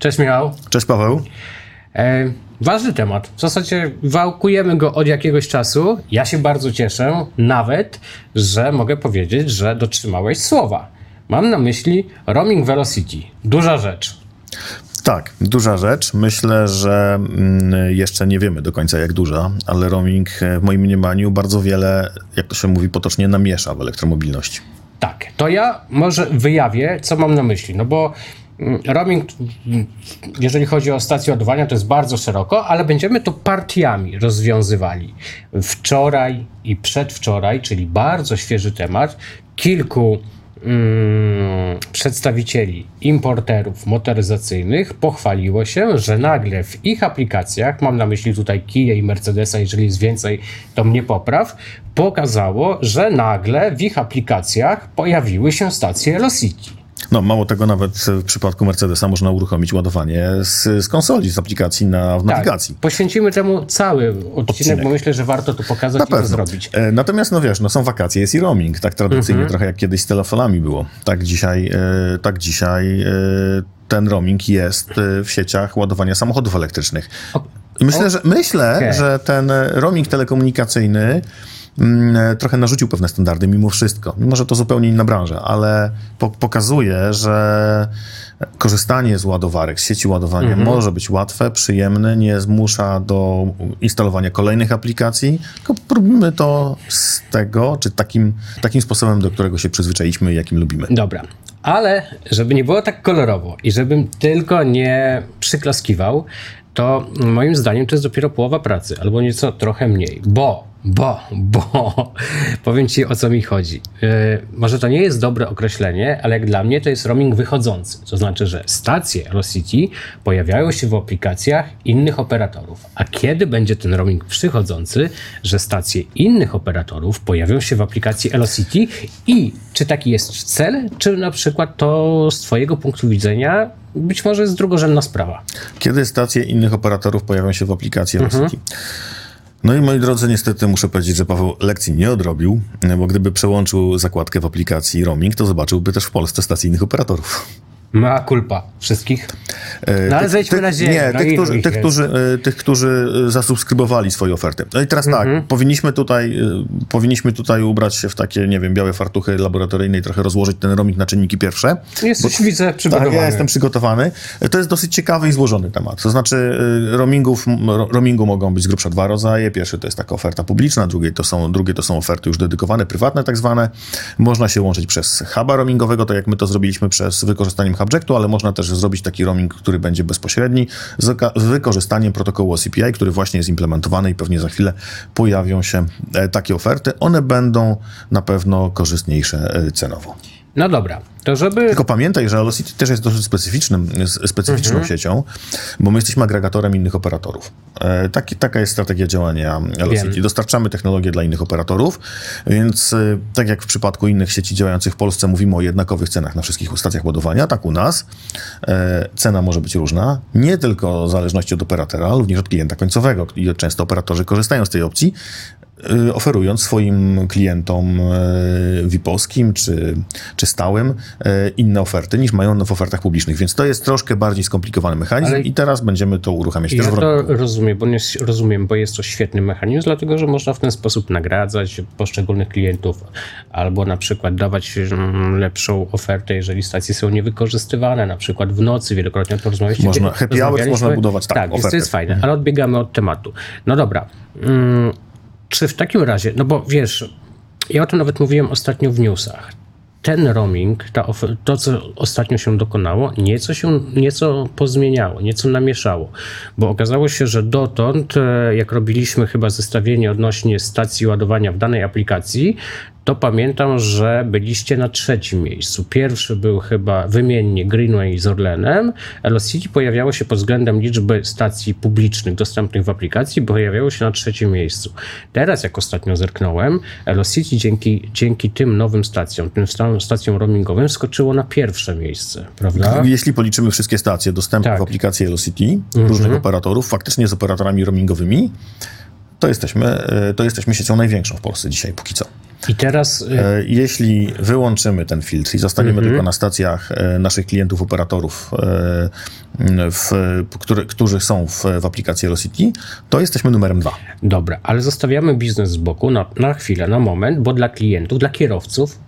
Cześć Michał. Cześć Paweł. E, ważny temat. W zasadzie wałkujemy go od jakiegoś czasu. Ja się bardzo cieszę, nawet, że mogę powiedzieć, że dotrzymałeś słowa. Mam na myśli roaming Velocity. Duża rzecz. Tak, duża rzecz. Myślę, że mm, jeszcze nie wiemy do końca jak duża, ale roaming e, w moim mniemaniu bardzo wiele, jak to się mówi potocznie, namiesza w elektromobilności. Tak, to ja może wyjawię, co mam na myśli, no bo roaming, jeżeli chodzi o stację ładowania, to jest bardzo szeroko, ale będziemy to partiami rozwiązywali. Wczoraj i przedwczoraj, czyli bardzo świeży temat, kilku mm, przedstawicieli importerów motoryzacyjnych pochwaliło się, że nagle w ich aplikacjach, mam na myśli tutaj Kia i Mercedesa, jeżeli jest więcej, to mnie popraw, pokazało, że nagle w ich aplikacjach pojawiły się stacje Velocity. No, mało tego, nawet w przypadku Mercedesa można uruchomić ładowanie z, z konsoli, z aplikacji na, w nawigacji. Tak, poświęcimy temu cały odcinek, odcinek, bo myślę, że warto to pokazać na i pewno. to zrobić. E, natomiast, no wiesz, no są wakacje, jest i roaming, tak tradycyjnie, mhm. trochę jak kiedyś z telefonami było. Tak dzisiaj, e, tak dzisiaj e, ten roaming jest e, w sieciach ładowania samochodów elektrycznych. O, myślę, o, że, myślę okay. że ten roaming telekomunikacyjny e, trochę narzucił pewne standardy mimo wszystko. Mimo, że to zupełnie inna branża, ale po pokazuje, że korzystanie z ładowarek, z sieci ładowania mhm. może być łatwe, przyjemne, nie zmusza do instalowania kolejnych aplikacji, tylko robimy to z tego, czy takim, takim sposobem, do którego się przyzwyczailiśmy i jakim lubimy. Dobra, ale żeby nie było tak kolorowo i żebym tylko nie przyklaskiwał, to moim zdaniem to jest dopiero połowa pracy, albo nieco trochę mniej, bo bo, bo, powiem ci o co mi chodzi. Yy, może to nie jest dobre określenie, ale jak dla mnie to jest roaming wychodzący. To znaczy, że stacje City pojawiają się w aplikacjach innych operatorów. A kiedy będzie ten roaming przychodzący, że stacje innych operatorów pojawią się w aplikacji City i czy taki jest cel, czy na przykład to z Twojego punktu widzenia być może jest drugorzędna sprawa? Kiedy stacje innych operatorów pojawią się w aplikacji mhm. No i moi drodzy, niestety muszę powiedzieć, że Paweł lekcji nie odrobił, bo gdyby przełączył zakładkę w aplikacji roaming, to zobaczyłby też w Polsce stacyjnych operatorów. Ma culpa wszystkich. E, no ale zejdźmy na ziemię. Nie, no tych, którzy, tych, którzy, e, tych, którzy zasubskrybowali swoje oferty. No i teraz tak, mhm. powinniśmy tutaj, e, powinniśmy tutaj ubrać się w takie, nie wiem, białe fartuchy laboratoryjne i trochę rozłożyć ten roaming na czynniki pierwsze. Jesteś, bo, widzę, przygotowany. Tak, ja jestem przygotowany. To jest dosyć ciekawy i złożony temat. To znaczy roamingów, roamingu mogą być z grubsza dwa rodzaje. Pierwszy to jest taka oferta publiczna, drugie to są, drugie to są oferty już dedykowane, prywatne tak zwane. Można się łączyć przez huba roamingowego, tak jak my to zrobiliśmy przez wykorzystaniem Hubjectu, ale można też zrobić taki roaming, który będzie bezpośredni z, z wykorzystaniem protokołu CPI, który właśnie jest implementowany i pewnie za chwilę pojawią się e, takie oferty. One będą na pewno korzystniejsze e, cenowo. No dobra, to żeby... Tylko pamiętaj, że Velocity też jest dosyć specyficznym, specyficzną mhm. siecią, bo my jesteśmy agregatorem innych operatorów. E, taki, taka jest strategia działania Velocity. Dostarczamy technologię dla innych operatorów, więc e, tak jak w przypadku innych sieci działających w Polsce mówimy o jednakowych cenach na wszystkich stacjach ładowania, tak u nas e, cena może być różna, nie tylko w zależności od operatora, również od klienta końcowego i często operatorzy korzystają z tej opcji, oferując swoim klientom y, VIP-owskim czy, czy stałym y, inne oferty niż mają w ofertach publicznych. Więc to jest troszkę bardziej skomplikowany mechanizm Ale i teraz będziemy to uruchamiać ja też w to rozumiem bo, jest, rozumiem, bo jest to świetny mechanizm, dlatego że można w ten sposób nagradzać poszczególnych klientów albo na przykład dawać mm, lepszą ofertę, jeżeli stacje są niewykorzystywane, na przykład w nocy, wielokrotnie to rozmawialiśmy. Można, happy hours można budować, tak, tak to jest fajne, ale odbiegamy od tematu. No dobra, mm, czy w takim razie, no bo wiesz, ja o tym nawet mówiłem ostatnio w newsach. Ten roaming, to co ostatnio się dokonało, nieco się nieco pozmieniało, nieco namieszało, bo okazało się, że dotąd, e, jak robiliśmy chyba zestawienie odnośnie stacji ładowania w danej aplikacji, to pamiętam, że byliście na trzecim miejscu. Pierwszy był chyba wymiennie Greenway z Orlenem. Velocity pojawiało się pod względem liczby stacji publicznych dostępnych w aplikacji, bo pojawiało się na trzecim miejscu. Teraz, jak ostatnio zerknąłem, Velocity dzięki, dzięki tym nowym stacjom, tym stacjom roamingowym skoczyło na pierwsze miejsce, prawda? Jeśli policzymy wszystkie stacje dostępne tak. w aplikacji Velocity, mhm. różnych operatorów, faktycznie z operatorami roamingowymi, to jesteśmy, e, to jesteśmy siecią największą w Polsce dzisiaj, póki co. I teraz... E, jeśli wyłączymy ten filtr i zostaniemy mhm. tylko na stacjach e, naszych klientów, operatorów, w, które, którzy są w, w aplikacji Velocity, to jesteśmy numerem dwa. Dobra, ale zostawiamy biznes z boku na, na chwilę, na moment, bo dla klientów, dla kierowców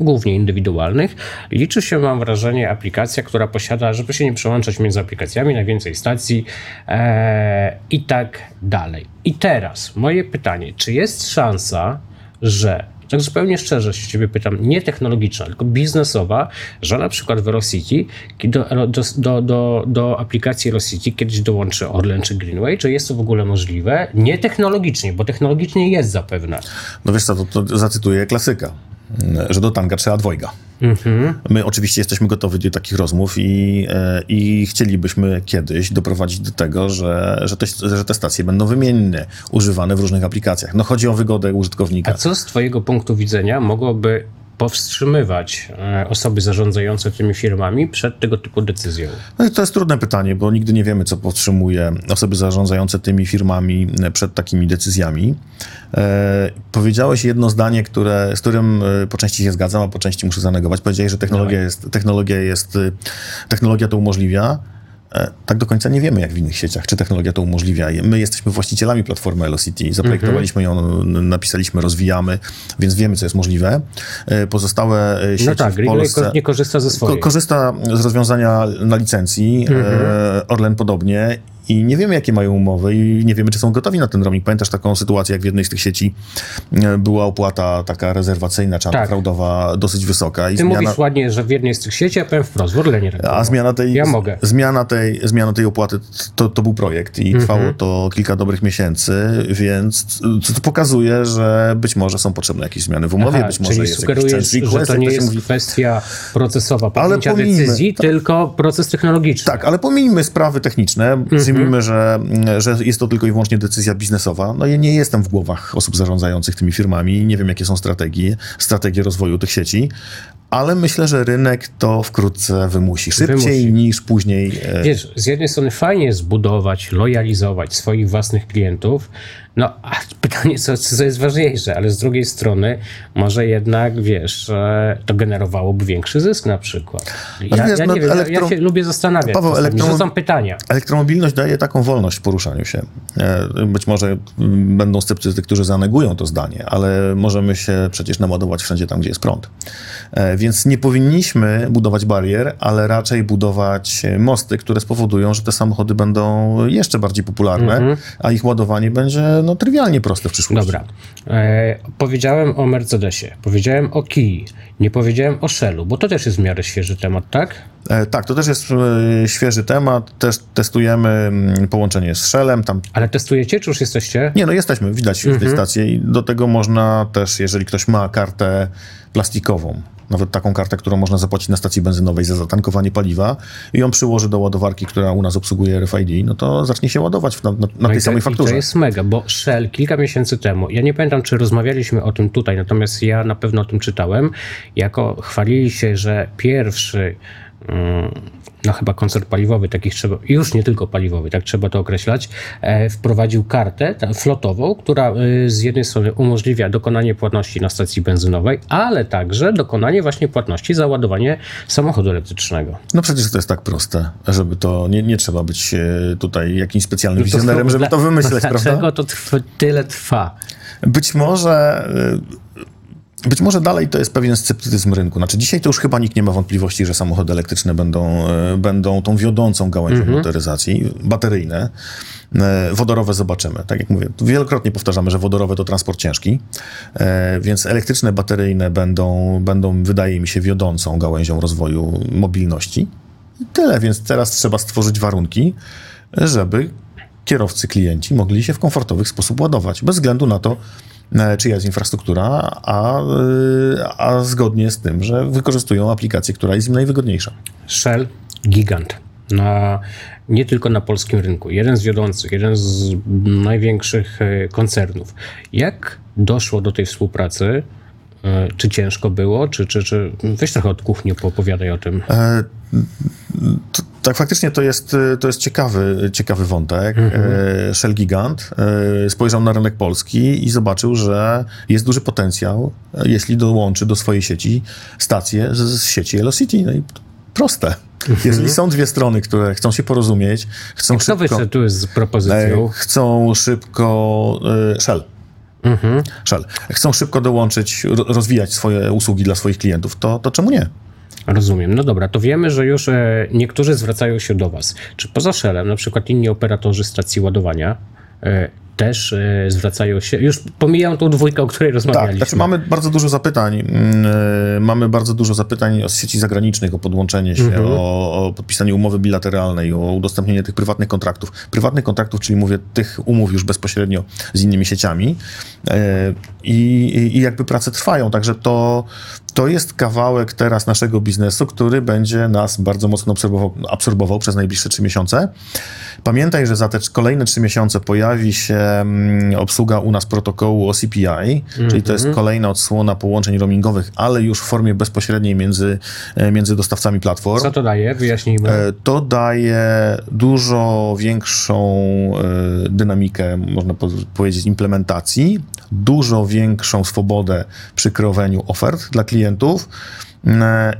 głównie indywidualnych, liczy się, mam wrażenie, aplikacja, która posiada, żeby się nie przełączać między aplikacjami, najwięcej stacji e, i tak dalej. I teraz moje pytanie, czy jest szansa, że tak zupełnie szczerze się ciebie pytam, nie technologiczna, tylko biznesowa, że na przykład Velocity do, do, do, do aplikacji Velocity kiedyś dołączy Orlen czy Greenway, czy jest to w ogóle możliwe? Nie technologicznie, bo technologicznie jest zapewne. No wiesz co, to, to zacytuję klasyka że do tanga trzeba dwojga. Mhm. My oczywiście jesteśmy gotowi do takich rozmów i, e, i chcielibyśmy kiedyś doprowadzić do tego, że, że, te, że te stacje będą wymienne, używane w różnych aplikacjach. No chodzi o wygodę użytkownika. A co z twojego punktu widzenia mogłoby powstrzymywać e, osoby zarządzające tymi firmami przed tego typu decyzją? No i to jest trudne pytanie, bo nigdy nie wiemy, co powstrzymuje osoby zarządzające tymi firmami e, przed takimi decyzjami. E, powiedziałeś jedno zdanie, które, z którym e, po części się zgadzam, a po części muszę zanegować. Powiedziałeś, że technologia, jest, technologia, jest, technologia to umożliwia. E, tak do końca nie wiemy, jak w innych sieciach, czy technologia to umożliwia. My jesteśmy właścicielami platformy Velocity, zaprojektowaliśmy ją, napisaliśmy, rozwijamy, więc wiemy, co jest możliwe. E, pozostałe e, sieci no tak, w Polsce... nie korzysta ze swojej. Korzysta z rozwiązania na licencji, mhm. Orlen podobnie i nie wiemy, jakie mają umowy i nie wiemy, czy są gotowi na ten roaming. Pamiętasz taką sytuację, jak w jednej z tych sieci e, była opłata taka rezerwacyjna, czy tak. dosyć wysoka. I Ty zmiana... mówisz ładnie, że w jednej z tych sieci, a powiem wprost, w Orlenie A zmiana tej, ja mogę. Zmiana tej, zmiana tej opłaty to, to był projekt i mhm. trwało to kilka dobrych miesięcy, więc to pokazuje, że być może są potrzebne jakieś zmiany w umowie, Aha, być może jest sugerujesz, jakiś że to nie jest mówi... kwestia procesowa podjęcia decyzji, tak. tylko proces technologiczny. Tak, ale pomijmy sprawy techniczne, mhm mówimy, że, że jest to tylko i wyłącznie decyzja biznesowa. No ja nie jestem w głowach osób zarządzających tymi firmami, nie wiem, jakie są strategie, strategie rozwoju tych sieci, ale myślę, że rynek to wkrótce wymusi. Szybciej wymusi. niż później. E, Wiesz, z jednej strony fajnie zbudować, lojalizować swoich własnych klientów, no, a pytanie, co, co jest ważniejsze, ale z drugiej strony może jednak, wiesz, to generowałoby większy zysk na przykład. Ja, wiesz, ja no, nie wiem, elektro... ja się lubię zastanawiać. Paweł, elektro... rzucam pytania. Elektromobilność daje taką wolność w poruszaniu się. E, być może będą sceptycy, którzy zanegują to zdanie, ale możemy się przecież naładować wszędzie tam, gdzie jest prąd. E, więc nie powinniśmy budować barier, ale raczej budować mosty, które spowodują, że te samochody będą jeszcze bardziej popularne, mhm. a ich ładowanie będzie no, trywialnie proste w przyszłości. Dobra. E, powiedziałem o Mercedesie, powiedziałem o Kii, nie powiedziałem o Shellu, bo to też jest w miarę świeży temat, tak? E, tak, to też jest e, świeży temat. Też testujemy mm, połączenie z Shellem. Tam... Ale testujecie, czy już jesteście? Nie, no jesteśmy, widać mhm. w tej stacji i do tego można też, jeżeli ktoś ma kartę plastikową, nawet taką kartę, którą można zapłacić na stacji benzynowej za zatankowanie paliwa i ją przyłoży do ładowarki, która u nas obsługuje RFID, no to zacznie się ładować na, na, na no tej to, samej fakturze. to jest mega, bo Shell kilka miesięcy temu, ja nie pamiętam, czy rozmawialiśmy o tym tutaj, natomiast ja na pewno o tym czytałem, jako chwalili się, że pierwszy no chyba koncert paliwowy, takich trzeba, już nie tylko paliwowy, tak trzeba to określać, e, wprowadził kartę flotową, która e, z jednej strony umożliwia dokonanie płatności na stacji benzynowej, ale także dokonanie właśnie płatności za ładowanie samochodu elektrycznego. No przecież to jest tak proste, żeby to, nie, nie trzeba być e, tutaj jakimś specjalnym no wizjonerem, żeby to wymyśleć, prawda? Dlaczego to tyle trwa? Być może być może dalej to jest pewien sceptycyzm rynku. Znaczy dzisiaj to już chyba nikt nie ma wątpliwości, że samochody elektryczne będą, e, będą tą wiodącą gałęzią mm -hmm. motoryzacji, bateryjne. E, wodorowe zobaczymy. Tak jak mówię, wielokrotnie powtarzamy, że wodorowe to transport ciężki, e, więc elektryczne, bateryjne będą, będą wydaje mi się, wiodącą gałęzią rozwoju mobilności. I tyle, więc teraz trzeba stworzyć warunki, żeby kierowcy, klienci mogli się w komfortowy sposób ładować, bez względu na to, czyja jest infrastruktura, a, e, a zgodnie z tym, że wykorzystują aplikację, która jest im najwygodniejsza. Shell, gigant. Na, nie tylko na polskim rynku. Jeden z wiodących, jeden z największych e, koncernów. Jak doszło do tej współpracy? Czy ciężko było? Czy, czy, czy... Weź trochę od kuchni poopowiadaj o tym. E, to, Tak, faktycznie to jest, to jest ciekawy, ciekawy wątek. Mhm. Shell Gigant spojrzał na rynek polski i zobaczył, że jest duży potencjał, jeśli dołączy do swojej sieci stacje z, z sieci Elocity. No i proste. Mhm. Jeżeli są dwie strony, które chcą się porozumieć, chcą Jak szybko... Kto tu jest z propozycją? Chcą szybko... Shell. Mhm. Shell. Chcą szybko dołączyć, rozwijać swoje usługi dla swoich klientów, to, to czemu nie? Rozumiem. No dobra, to wiemy, że już e, niektórzy zwracają się do Was. Czy poza Shellem, na przykład inni operatorzy stacji ładowania, e, też e, zwracają się, już pomijam tą dwójkę, o której rozmawialiśmy. Tak, znaczy mamy bardzo dużo zapytań, mm, mamy bardzo dużo zapytań o sieci zagranicznych, o podłączenie się, mhm. o, o, podpisanie umowy bilateralnej, o udostępnienie tych prywatnych kontraktów. Prywatnych kontraktów, czyli mówię tych umów już bezpośrednio z innymi sieciami i, i jakby prace trwają, także to, to jest kawałek teraz naszego biznesu, który będzie nas bardzo mocno absorbował, absorbował przez najbliższe trzy miesiące. Pamiętaj, że za te kolejne trzy miesiące pojawi się mm, obsługa u nas protokołu OCPI, mm -hmm. czyli to jest mhm. kolejna odsłona połączeń roamingowych, ale już w formie bezpośredniej między, e, między dostawcami platform. Co to daje? Wyjaśnijmy. E, to daje dużo większą e, dynamikę, można powiedzieć, implementacji, dużo większą swobodę przy kreowaniu ofert dla klientów E,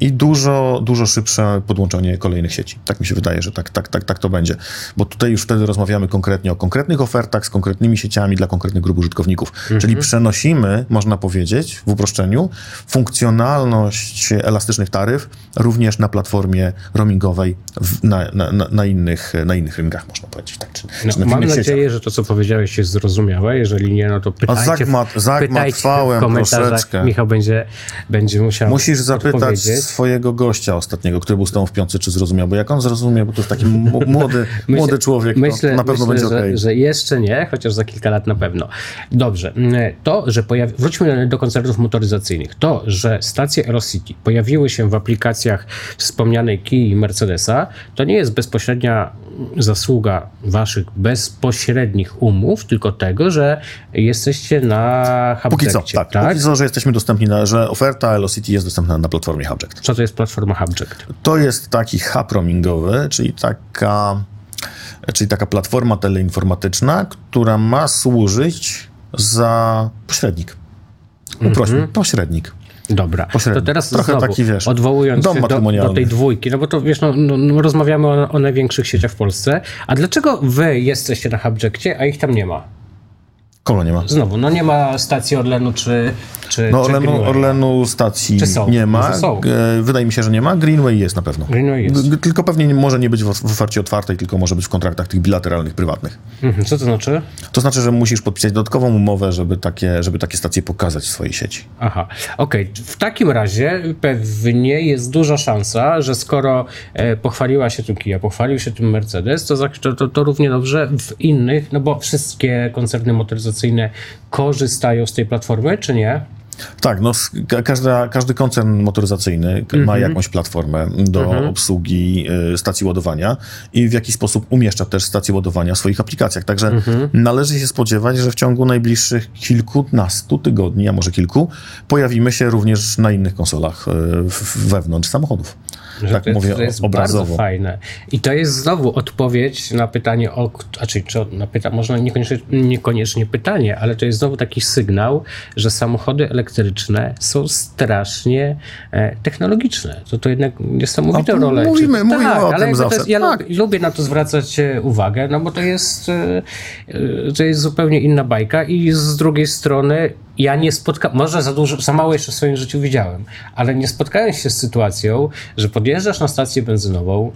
i dużo, dużo szybsze podłączenie kolejnych sieci. Tak mi się wydaje, że tak, tak, tak, tak to będzie. Bo tutaj już wtedy rozmawiamy konkretnie o konkretnych ofertach z konkretnymi sieciami dla konkretnych grup użytkowników. Mhm. Czyli przenosimy, można powiedzieć, w uproszczeniu, funkcjonalność elastycznych taryf również na platformie roamingowej w, na, na, na, innych, na innych rynkach, można powiedzieć. Tak, czy, no, czy mam nadzieję, sieciach. że to, co powiedziałeś, jest zrozumiałe. Jeżeli nie, no to pytajcie, A zagmat, zagmatwałem w komentarzach. Troszeczkę. Michał będzie, będzie musiał Musisz zapytać zapytać swojego gościa ostatniego, który był z tą w piątce, czy zrozumiał, bo jak on zrozumie, bo to jest taki młody, młody człowiek, myślę, to na pewno myślę, będzie okej. Że, że jeszcze nie, chociaż za kilka lat na pewno. Dobrze. To, że pojawi... wróćmy do koncernów motoryzacyjnych. To, że stacje Aerocity pojawiły się w aplikacjach wspomnianej Kia i Mercedesa, to nie jest bezpośrednia zasługa waszych bezpośrednich umów, tylko tego, że jesteście na Hubjectie. Póki co, tak. tak? Póki co, że jesteśmy dostępni, na, że oferta Velocity jest dostępna na platformie Hubject. Co to jest platforma Hubject? To jest taki hub roamingowy, czyli taka, czyli taka platforma teleinformatyczna, która ma służyć za pośrednik. Uprośmy, mm -hmm. pośrednik. Dobra, Pośrednio. to teraz Trochę znowu, taki, wiesz, odwołując się do, do, tej dwójki, no bo to wiesz, no, no, no rozmawiamy o, o, największych sieciach w Polsce, a dlaczego wy jesteście na Hubjectie, a ich tam nie ma? Kogo nie ma? Znowu, no nie ma stacji Orlenu czy. czy no Orlenu, czy Orlenu stacji czy są? nie ma. Są. Wydaje mi się, że nie ma. Greenway jest na pewno. Greenway jest. tylko pewnie nie, może nie być w, w ofercie otwartej, tylko może być w kontraktach tych bilateralnych, prywatnych. Mhm. Co to znaczy? To znaczy, że musisz podpisać dodatkową umowę, żeby takie, żeby takie stacje pokazać w swojej sieci. Aha, okej. Okay. W takim razie pewnie jest duża szansa, że skoro e, pochwaliła się tym Kia, pochwalił się tym Mercedes, to, to, to równie dobrze w innych, no bo wszystkie koncerny motoryzacyjne motoryzacyjne korzystają z tej platformy, czy nie? Tak, no, każda, każdy koncern motoryzacyjny mm -hmm. ma mhm. jakąś platformę do mm -hmm. obsługi y, stacji ładowania i w jakiś sposób umieszcza też stacje ładowania w swoich aplikacjach. Także mm -hmm. należy się spodziewać, że w ciągu najbliższych kilkunastu tygodni, a może kilku, pojawimy się również na innych konsolach y, wewnątrz samochodów. Że tak to jest, mówię to jest obrazowo. bardzo fajne. I to jest znowu odpowiedź na pytanie o, znaczy, czy na pyta, może niekoniecznie, niekoniecznie pytanie, ale to jest znowu taki sygnał, że samochody elektryczne są strasznie e, technologiczne. To to jednak niesamowitą no, rolę. Mówimy, czy, mówimy tak, o tym zawsze. Jest, ja tak. lubię na to zwracać e, uwagę, no bo to jest, e, e, to jest zupełnie inna bajka i z drugiej strony ja nie spotkałem, może za dużo, za mało jeszcze w swoim życiu widziałem, ale nie spotkałem się z sytuacją, że podjeżdżasz na stację benzynową,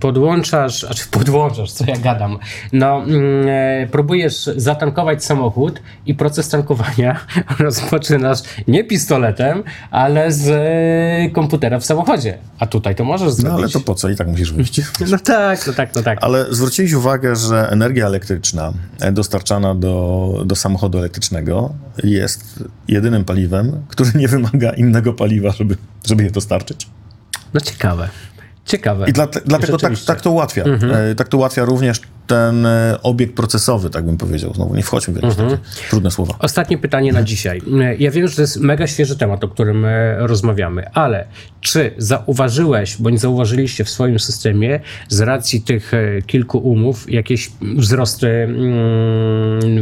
podłączasz, znaczy podłączasz, co ja gadam, no, mm, e, próbujesz zatankować samochód i proces tankowania rozpoczynasz nie pistoletem, ale z e, komputera w samochodzie, a tutaj to możesz zrobić. No ale to po co? I tak musisz wyjść. No tak, no tak, no tak. Ale zwróciłeś uwagę, że energia elektryczna dostarczana do, do samochodu elektrycznego jest jedynym paliwem, który nie wymaga innego paliwa, żeby, żeby je dostarczyć. No ciekawe. Ciekawe. I dla, dlatego tak, tak, to ułatwia. Mhm. Tak to ułatwia również ten e, obiekt procesowy, tak bym powiedział. Znowu nie wchodźmy w jakieś mhm. takie trudne słowa. Ostatnie pytanie na dzisiaj. Ja wiem, że to jest mega świeży temat, o którym rozmawiamy, ale czy zauważyłeś, bądź zauważyliście w swoim systemie z racji tych kilku umów jakieś wzrosty mm,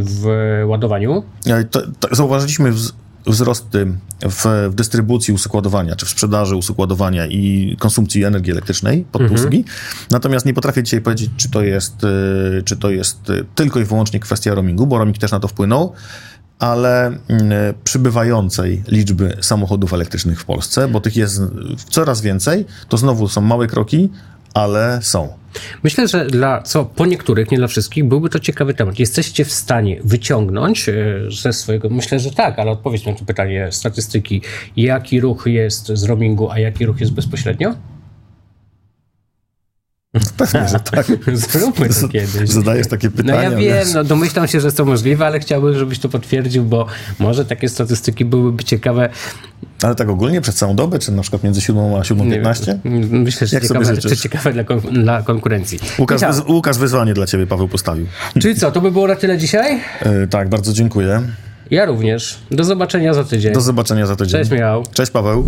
w ładowaniu? To, to zauważyliśmy w wzrosty w, w, dystrybucji usukładowania, czy w sprzedaży usukładowania i konsumpcji energii elektrycznej pod mhm. Natomiast nie potrafię dzisiaj powiedzieć, czy to, jest, y, czy to jest y, tylko i wyłącznie kwestia roamingu, bo roaming też na to wpłynął, ale y, przybywającej liczby samochodów elektrycznych w Polsce, bo tych jest coraz więcej, to znowu są małe kroki, ale są. Myślę, że dla co po niektórych, nie dla wszystkich, byłby to ciekawy temat. Jesteście w stanie wyciągnąć e, ze swojego, myślę, że tak, ale odpowiedź na to pytanie statystyki, jaki ruch jest z roamingu, a jaki ruch jest bezpośrednio? Pewnie, że tak. Zróbmy to kiedyś. Zadajesz takie pytania. No ja wiem, no domyślam się, że jest to możliwe, ale chciałbym, żebyś to potwierdził, bo może takie statystyki byłyby ciekawe. Ale tak ogólnie przez całą dobę, czy na przykład między 7 a 7.15? Myślę, że Jak ciekawe, czy ciekawe dla, kon dla konkurencji. Łukasz, Łukasz, wyzwanie dla ciebie Paweł postawił. Czyli co, to by było na tyle dzisiaj? Yy, tak, bardzo dziękuję. Ja również. Do zobaczenia za tydzień. Do zobaczenia za tydzień. Cześć Michał. Cześć Paweł.